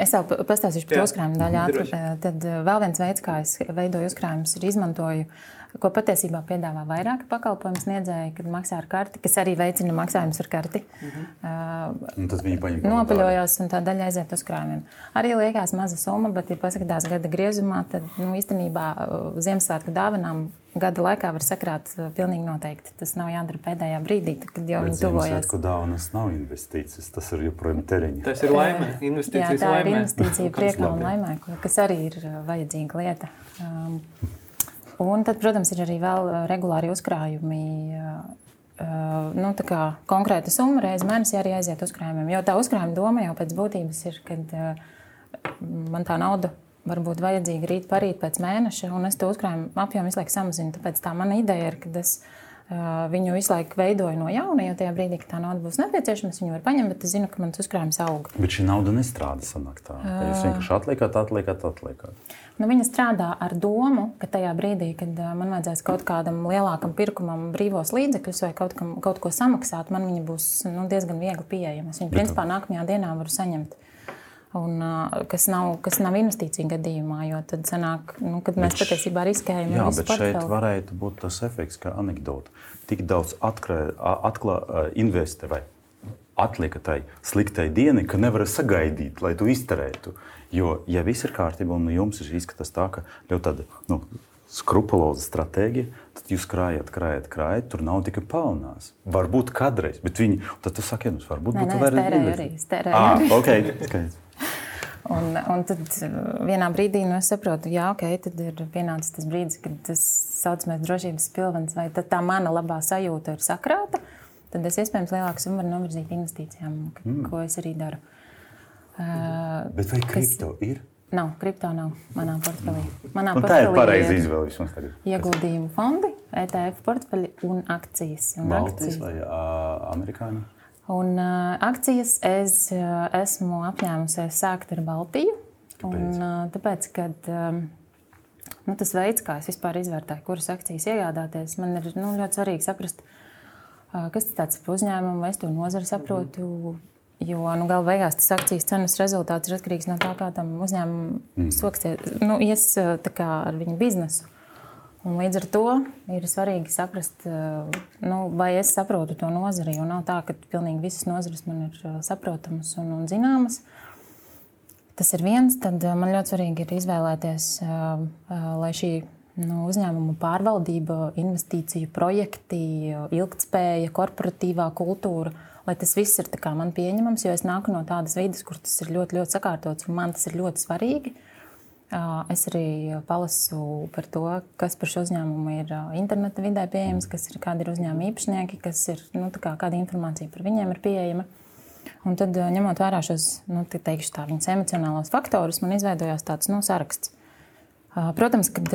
Es jau pastāstīšu par uzkrājumu daļu. Tad vēl viens veids, kā es veidoju uzkrājumus, ir izmantoju uh, ko patiesībā piedāvā vairāki pakalpojumu sniedzēji, kad maksā ar karti, kas arī veicina maksājumus ar karti. -hmm. uh, tas bija paņemts. Nopaļojos, un tā daļa aiziet uz krājumiem. Arī liekas maza summa, bet, ja paskatās gada griezumā, tad nu, īstenībā Ziemassvētku dāvanām gada laikā var sakrāt pilnīgi noteikti. Tas nav jādara pēdējā brīdī, kad jau viņi tuvojas. Ziemassvētku dāvanas nav investīcijas, tas ir joprojām termiņš. Tas ir laime, investīcijas Jā, tā laimē. ir investīcija priekā un laimē, kas arī ir vajadzīga lieta. Um, Un tad, protams, ir arī vēl uh, regulāri uzkrājumi. Uh, uh, nu, konkrēta summa reizes mēnesī arī aiziet uzkrājumiem. Jo tā uzkrājuma doma jau pēc būtības ir, kad man tā nauda var būt vajadzīga rīt, parīt, pēc mēneša, un es to uzkrājumu apjomu visu laiku samazinu. Tāpēc tā mana ideja ir, ka es viņu visu laiku veidoju no jauna, jo tajā brīdī, kad tā nauda būs nepieciešama, viņu varu paņemt, bet es zinu, ka mans uzkrājums aug. Bet šī nauda nestrādā sanāk tā. Ja jūs vienkārši atliekat, atliekat, atliekat. Nu, viņa strādā ar domu, ka tajā brīdī, kad man vajadzēs kaut kādam lielākam pirkumam brīvos līdzekļus vai kaut, kam, kaut ko samaksāt, man viņa būs nu, diezgan viegli pieejama. Es viņu principā nākamajā dienā varu saņemt. Un, kas, nav, kas nav investīcija gadījumā, jo tad sanāk, nu, mēs bet patiesībā riskējam. Jā, bet portfeli. šeit varētu būt tas efekts, kā anekdote. Tik daudz atklāja investē vai atlieka tai sliktai dienai, ka nevar sagaidīt, lai tu izterētu. Jo, ja viss ir kārtībā un jums ir izskatās tā, ka ļoti tāda nu, skrupuloza stratēģija, tad jūs krājat, krājat, krājat, tur nav tikai pelnās. Varbūt kādreiz, bet viņi, tad tu saki, nu, varbūt nē, nē, es tērēju arī. Es tērēju ah, arī. Okay, skaidrs. Un, un tad vienā brīdī nu, es saprotu, ka okay, tad ir pienācis tas brīdis, kad tas saucamais drošības pilvens vai tā mana labā sajūta ir sakrāta. Tad es iespējams lielāku summu varu novirzīt investīcijām, mm. ko es arī daru. Uh, Bet vai kripto kas... ir? Nav, kripto nav manā portfelī. Manā un portfelī tā ir pareiza izvēle vismaz tagad. Ieguldījumu fondi, ETF portfeļi un akcijas. Un Baltijas akcijas. vai uh, amerikāņu? Un uh, akcijas es uh, esmu apņēmusies sākt ar Baltiju. Kāpēc? Un, uh, tāpēc, kad um, nu, tas veids, kā es vispār izvērtēju, kuras akcijas iegādāties, man ir nu, ļoti svarīgi saprast, uh, kas tas ir par uzņēmumu, vai es to nozari saprotu. Mm -hmm Jo nu, gala beigās tas akcijas cenas rezultāts ir atkarīgs no tā, kā tam uzņēmumam mm. soksies, nu, ies kā, ar viņu biznesu. Un līdz ar to ir svarīgi saprast, nu, vai es saprotu to nozari. Jo nav tā, ka pilnīgi visas nozares man ir saprotamas un, un zināmas. Tas ir viens. Tad man ļoti svarīgi ir izvēlēties, lai šī nu, uzņēmumu pārvaldība, investīciju projekti, ilgspēja, korporatīvā kultūra. Lai tas viss ir man pieņemams, jo es nāku no tādas vidas, kur tas ir ļoti, ļoti sakārtots un man tas ir ļoti svarīgi. Es arī palasu par to, kas par šo uzņēmumu ir interneta vidē pieejams, kas ir kādi ir uzņēmuma īpašnieki, kas ir, nu, kā, kāda informācija par viņiem ir pieejama. Un tad, ņemot vērā šos nu, teikšu, tā, viņas emocionālos faktorus, man izveidojās tāds nu, saraksts. Protams, kad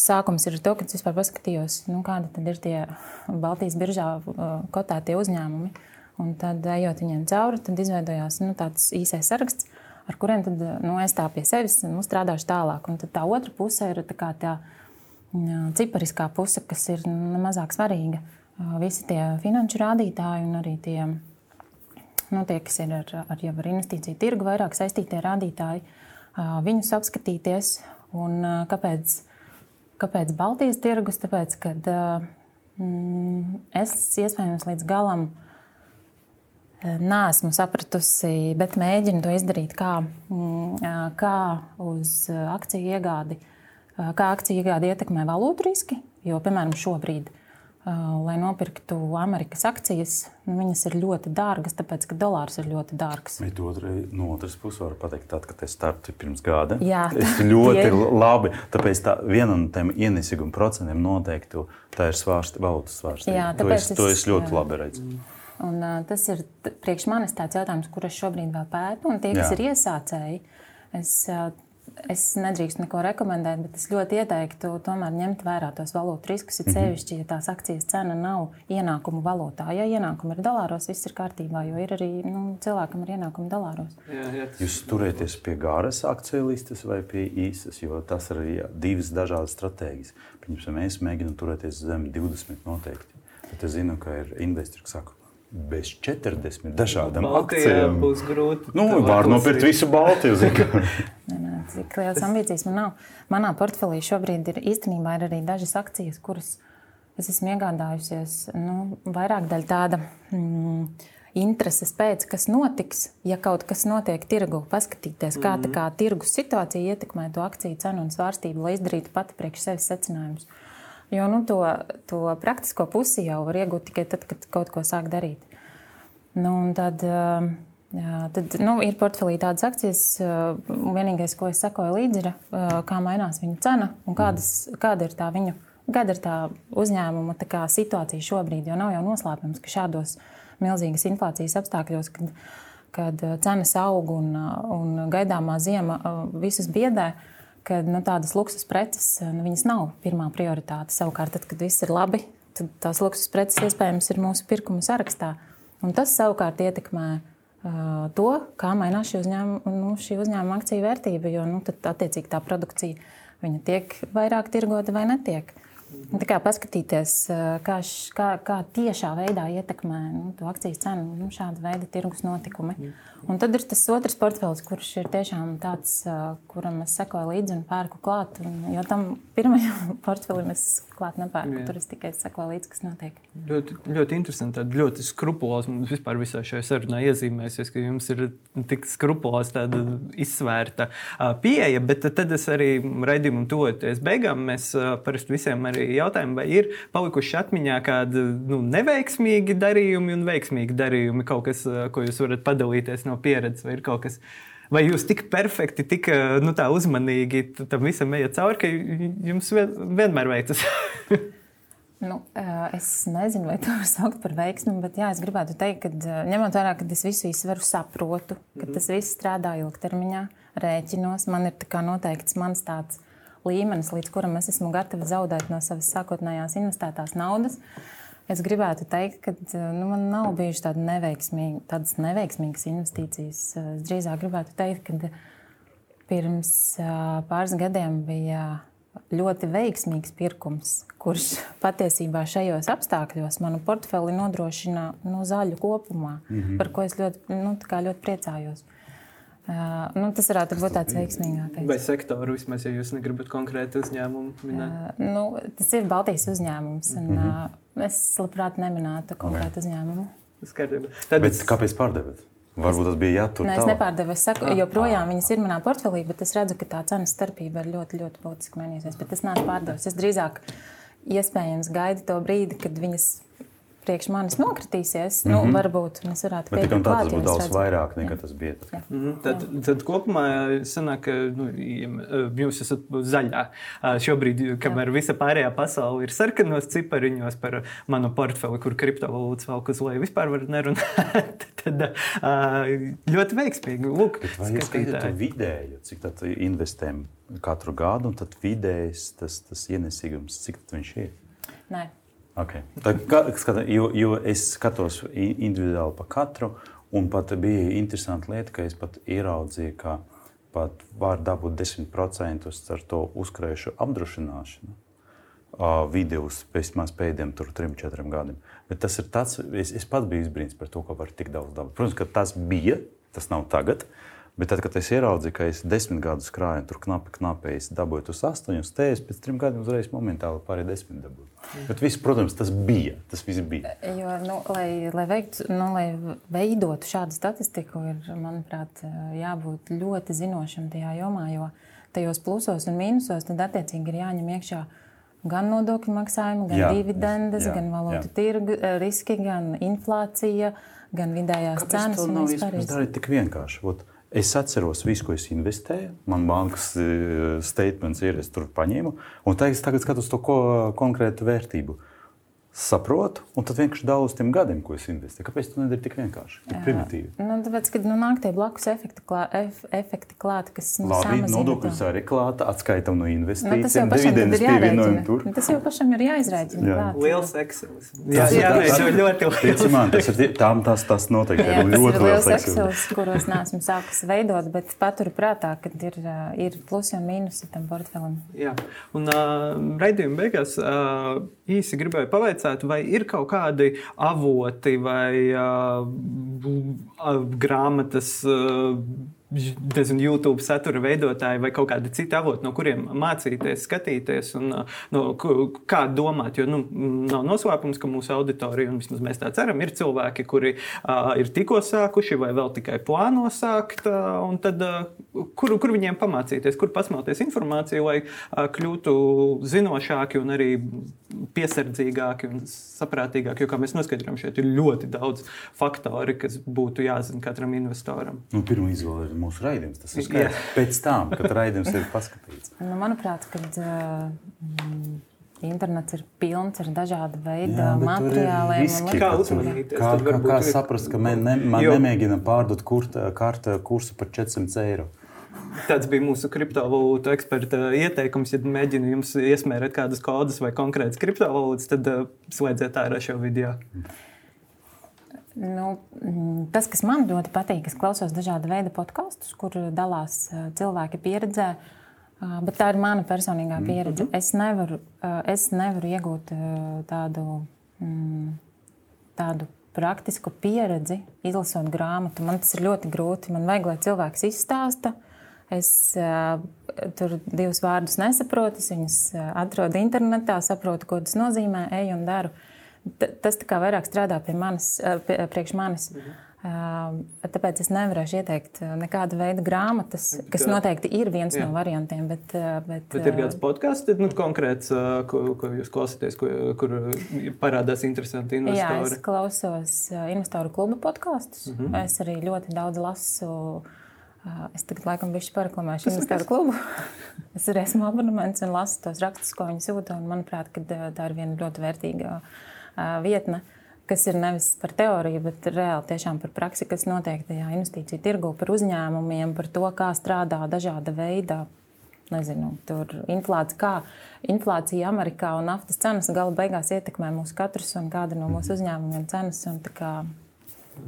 sākums ir to, ka es vispār paskatījos, nu, kādi ir tie Baltijas biržā kotētie uzņēmumi. Un tad, ejot viņiem cauri, tad izveidojās nu, tāds īsais saraksts ar kuriem tad, nu, es tā pie sevis nu, strādāšu tālāk. Un tā otra puse ir tā, tā cipariskā puse, kas ir nu, mazāk svarīga. Visi tie finanšu rādītāji un arī tie, nu, tie kas ir ar, ar, ar investīciju tirgu vairāk saistītie rādītāji, viņus apskatīties. Un, kāpēc, kāpēc Baltijas tirgus? Tāpēc, ka mm, es iespējams līdz galam uh, Nē, sapratusi, bet mēģinu to izdarīt kā, mm, kā uz akciju iegādi, kā akciju iegādi ietekmē valūtu riski. Jo, piemēram, šobrīd, lai nopirktu Amerikas akcijas, nu, viņas ir ļoti dārgas, tāpēc ka dolārs ir ļoti dārgs. Bet otrai, no otras puses, var teikt, tad, kad es startu pirms gada, Jā, es ļoti tie... labi. Tāpēc tā, viena no tiem ienesīguma procentiem noteikti tā ir svārsta, valūtas svārstība. To es, es, to es ļoti jā. labi redzu. Un, uh, tas ir priekš manis tāds jautājums, kur es šobrīd vēl pētu. Un tie, kas Jā. ir iesācēji, es, uh, es nedrīkstu neko rekomendēt, bet es ļoti ieteiktu tomēr ņemt vērā tos valūtu riskus. Ir mm -hmm. sevišķi, ja tās akcijas cena nav ienākumu valūtā. Ja ienākumi ir dolāros, viss ir kārtībā, jo ir arī nu, cilvēkam ir ienākumi dolāros. Jā, jā. Jūs turēties pie garas akciju listas vai pie īsas, jo tas ir jā, divas dažādas stratēģijas. Pirms mēs mēģinām turēties zem 20 noteikti. Bet es zinu, ka ir investori, kas saka, bez 40 dažādām akcijām. Būs grūti. Nu, var nopirkt visu Baltiju. Cik liels ambīcijas man nav. Manā portfelī šobrīd ir īstenībā ir arī dažas akcijas, kuras es esmu iegādājusies. Nu, vairāk daļa tāda mm, intereses pēc, kas notiks, ja kaut kas notiek tirgu, paskatīties, kā, mm -hmm. kā tirgus situācija ietekmē to akciju cenu un svārstību, lai izdarītu pati priekš sevis secinājumus. Jo nu, to, to praktisko pusi jau var iegūt tikai tad, kad kaut ko sāk darīt. Nu, tad, jā, tad nu, ir portfelī tādas akcijas, vienīgais, ko es sekoju līdzi, ir, kā mainās viņu cena un kādas, kāda ir tā viņu. Kāda ir tā uzņēmuma tā kā, situācija šobrīd? Jo nav jau noslēpums, ka šādos milzīgas inflācijas apstākļos, kad, kad cenas aug un, un gaidāmā zima visus biedē, uh, ka nu, tādas luksus preces nu, nav pirmā prioritāte. Savukārt, tad, kad viss ir labi, tad tās luksus preces iespējams ir mūsu pirkuma sarakstā. Un tas savukārt ietekmē uh, to, kā mainās šī uzņēmuma, nu, šī uzņēmuma akciju vērtība. Jo nu, tad, attiecīgi, tā produkcija tiek vairāk tirgota vai netiek. Tā kā paskatīties, kā, š, kā, kā tiešā veidā ietekmē nu, to akciju cenu nu, šāda veida tirgus notikumi. Un tad ir tas otrs portfels, kurš ir tiešām tāds, kuram es sekoju līdzi un pērku klāt. Un, jo tam pirmajam portfelim es klāt nepērku. Jā. Tur es tikai sekoju līdzi, kas notiek. Ļoti, ļoti interesanti. Tāda ļoti skrupuloza un vispār visā šajā sarunā iezīmēsies, ka jums ir tik skrupuloza, tāda izsvērta pieeja. Bet tad es arī raidījumam tuvoties beigām. Mēs parasti visiem arī jautājam, vai ir palikuši atmiņā kādi nu, neveiksmīgi darījumi un veiksmīgi darījumi, kaut kas, ko jūs varat padalīties no pieredzes, vai ir kaut kas. Vai jūs tik perfekti, tik nu, uzmanīgi tam visam ejat cauri, ka jums vienmēr veicas? Nu, es nezinu, vai to var saukt par veiksmu, bet jā, es gribētu teikt, ka ņemot vērā, ka es visu izsveru, saprotu, ka tas viss strādā ilgtermiņā, rēķinos. Man ir noteikts mans tāds līmenis, līdz kuram es esmu gatava zaudēt no savas sākotnējās investētās naudas. Es gribētu teikt, ka nu, man nav bijušas tāda neveiksmīga, tādas neveiksmīgas investīcijas. Es drīzāk gribētu teikt, ka pirms pāris gadiem bija ļoti veiksmīgs pirkums, kurš patiesībā šajos apstākļos manu portfeli nodrošina nu, zaļu kopumā, mm -hmm. par ko es ļoti, nu, ļoti priecājos. Uh, nu, tas varētu būt tāds veiksmīgākais. Vai sektoru vismaz, ja jūs negribat konkrēti uzņēmumu minēt? Uh, nu, tas ir Baltijas uzņēmums. Un, mm -hmm. uh, es labprāt neminētu konkrētu okay. uzņēmumu. Tad... Bet kāpēc pārdevat? Varbūt tas bija jātur. Nē, es nepārdevu. Es saku, joprojām viņas ir manā portfelī, bet es redzu, ka tā cenas starpība ir ļoti, ļoti būtiski mainījusies. Bet es neesmu pārdevis. Es drīzāk iespējams gaidu to brīdi, kad viņas priekš manis nokritīsies, mm -hmm. nu, mhm. varbūt mēs varētu pateikt, ka tas būtu daudz redzu. vairāk nekā jā. tas bija. Tad. Mm -hmm. tad, tad kopumā sanāk, ka nu, jūs esat zaļā. Šobrīd, kamēr jā. visa pārējā pasaule ir sarkanos cipariņos par manu portfeli, kur kriptovalūtas vēl uz leju vispār var nerunāt, tad ļoti veiksmīgi. Lūk, vai jūs skatāties vidēju, cik tad investējam katru gadu, un tad vidējs tas, tas ienesīgums, cik viņš ir? Nē. Okay. Tā, skata, jo, jo es skatos individuāli pa katru, un pat bija interesanti lieta, ka es pat ieraudzīju, ka pat var dabūt 10% ar to uzkrājušu apdrošināšanu. Uh, video vismaz pēdējiem 3-4 gadiem. Bet tas ir tāds, es, es pats biju izbrīnīts par to, ka var tik daudz dabūt. Protams, ka tas bija, tas nav tagad. Uh, Bet tad, kad es ieraudzīju, ka es desmit gadus krāju, tur knapi, knapi es dabūju tos astoņus, es pēc trim gadiem uzreiz momentāli pārēju desmit dabūju. Mm. Bet viss, protams, tas bija. Tas viss bija. Jo, nu, lai, lai, veiktu, nu, lai veidotu šādu statistiku, ir, manuprāt, jābūt ļoti zinošam tajā jomā, jo tajos plusos un mīnusos tad attiecīgi ir jāņem iekšā gan nodokļu maksājumi, gan jā, dividendes, jā, gan valūtu tirgu riski, gan inflācija, gan vidējās Kāpēc cenas. Tas nav iespējams darīt tik vienkārši. Ot, Es atceros visu, ko es investēju. Man bankas e, statements ir, es tur paņēmu. Un tagad es skatos to ko, konkrētu vērtību. Saprotu, un tad vienkārši daudz uz tiem gadiem, ko es investēju. Kāpēc tas nedara tik vienkārši, tik primitīvi? Nu, tāpēc, kad nu, nāk tie blakus efekti, klā, ef, efekti klāt, kas nu, Labi, nodokļus arī klāta, atskaitam no investīcijiem, nu, dividendes pievienojam tur. Tas jau pašam ir jāizrēķina. Jā. Liels Excels. Jā, jā, jā, jā ļoti liels. Man, tas ir tām tas, tas noteikti jā, ir ļoti liels Excels, kuros neesmu sākus veidot, bet paturu prātā, ka ir, ir plusi un mīnusi tam portfelim. Jā, un uh, raidījuma beigās uh, īsi gribēju pavaicāt, vai ir kaut kādi avoti vai uh, grāmatas. Uh, nezinu, YouTube satura veidotāji vai kaut kādi citi avoti, no kuriem mācīties, skatīties un no, kā domāt. Jo nu, nav noslēpums, ka mūsu auditorija, un vismaz mēs tā ceram, ir cilvēki, kuri uh, ir tikko sākuši vai vēl tikai plāno sākt. Uh, tad, uh, kur, kur viņiem pamācīties, kur pasmelties informāciju, lai uh, kļūtu zinošāki un arī piesardzīgāki un saprātīgāki. Jo, kā mēs noskaidrojam, šeit ir ļoti daudz faktori, kas būtu jāzina katram investoram. Nu, Pirmā izvēle ir mūsu raidījums. Tas ir skaidrs. Pēc tam, kad raidījums ir paskatīts. Nu, manuprāt, kad, uh, Internets ir pilns ar dažādu veidu Jā, materiāliem. Riski, kā uzmanīties? Kā, kā, kā saprast, ka man, ne, nemēģina pārdot kurta, karta kursu par 400 eiro? Tāds bija mūsu kriptovalūtu eksperta ieteikums. Ja mēģina jums iesmērēt kādas kodas vai konkrētas kriptovalūtas, tad uh, slēdziet ārā šo video. Nu, mm, tas, kas man ļoti patīk, es klausos dažādu veidu podkastus, kur dalās cilvēki pieredzē. Bet tā ir mana personīgā mm, pieredze. Es nevaru, es nevaru iegūt tādu, mm, tādu praktisku pieredzi, izlasot grāmatu. Man tas ir ļoti grūti. Man vajag, lai cilvēks izstāsta. Es tur divus vārdus nesaprotu, es viņus atrodu internetā, saprotu, ko tas nozīmē, eju un daru. Uh, Tas tā kā vairāk strādā pie manis, pie, priekš manis. Mhm. Uh, tāpēc es nevarēšu ieteikt nekādu veidu grāmatas, kas noteikti ir viens Jā. no variantiem. Bet, bet, bet ir kāds podkāsts, nu, konkrēts, ko, ko jūs klausāties, ko, kur parādās interesanti investori? Jā, es klausos investoru kluba podkāstus. Mm -hmm. Es arī ļoti daudz lasu. Es tagad laikam biju paraklamējuši investoru klubu. es arī esmu abonements un lasu tos rakstus, ko viņi sūta. Manuprāt, tā ir viena ļoti vērtīga vietne, kas ir nevis par teoriju, bet reāli tiešām par praksi, kas notiek tajā investīciju tirgu, par uzņēmumiem, par to, kā strādā dažāda veida. Nezinu, tur inflācija, kā inflācija Amerikā un naftas cenas gala beigās ietekmē mūsu katrs un kāda no mūsu uzņēmumiem cenas. Kā,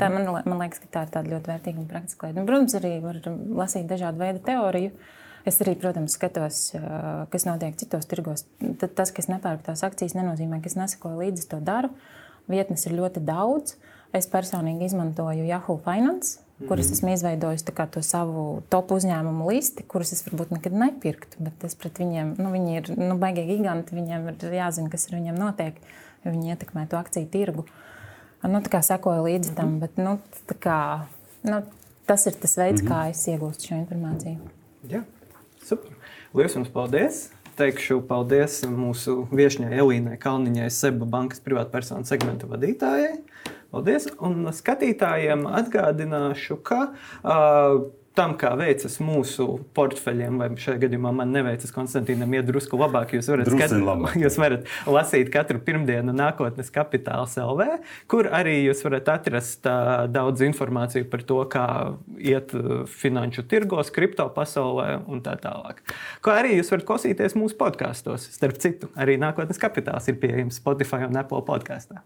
tā man, man liekas, ka tā ir ļoti vērtīga un praktiska lieta. Protams, arī var lasīt dažādu veidu teoriju. Es arī, protams, skatos, kas notiek citos tirgos. Tad tas, kas nepērk tās akcijas, nenozīmē, ka es nesakoju līdzi to daru. Vietnes ir ļoti daudz. Es personīgi izmantoju Yahoo Finance, kuras mm. esmu izveidojis to savu top uzņēmumu listi, kurus es varbūt nekad nepirktu. Bet es pret viņiem, nu, viņi ir nu, baigi giganti, viņiem ir jāzina, kas ar viņiem notiek, jo viņi ietekmē to akciju tirgu. Nu, tā kā sekoju līdzi tam, mm. bet nu, kā nu, tas ir tas veids, mm -hmm. kā es iegūstu šo informāciju. Jā, super. Lielas jums paldies! Teikšu paldies mūsu viesņai Elīnai Kalniņai, Seba bankas privātpersonu segmenta vadītājai. Paldies! Un skatītājiem atgādināšu, ka uh, tam, kā veicas mūsu portfeļiem, vai šajā gadījumā man neveicas Konstantīnam, iet drusku labāk. Jūs varat, skat... labāk. jūs varat lasīt katru pirmdienu nākotnes kapitāls LV, kur arī jūs varat atrast uh, daudz informāciju par to, kā iet uh, finanšu tirgos, kripto pasaulē un tā tālāk. Kā arī jūs varat klausīties mūsu podkāstos. Starp citu, arī nākotnes kapitāls ir pieejams Spotify un Apple podkāstā.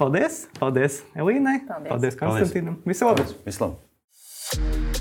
Paldies! Paldies Elīnai! Paldies, paldies Konstantīnam! Visu labu! Visu labu!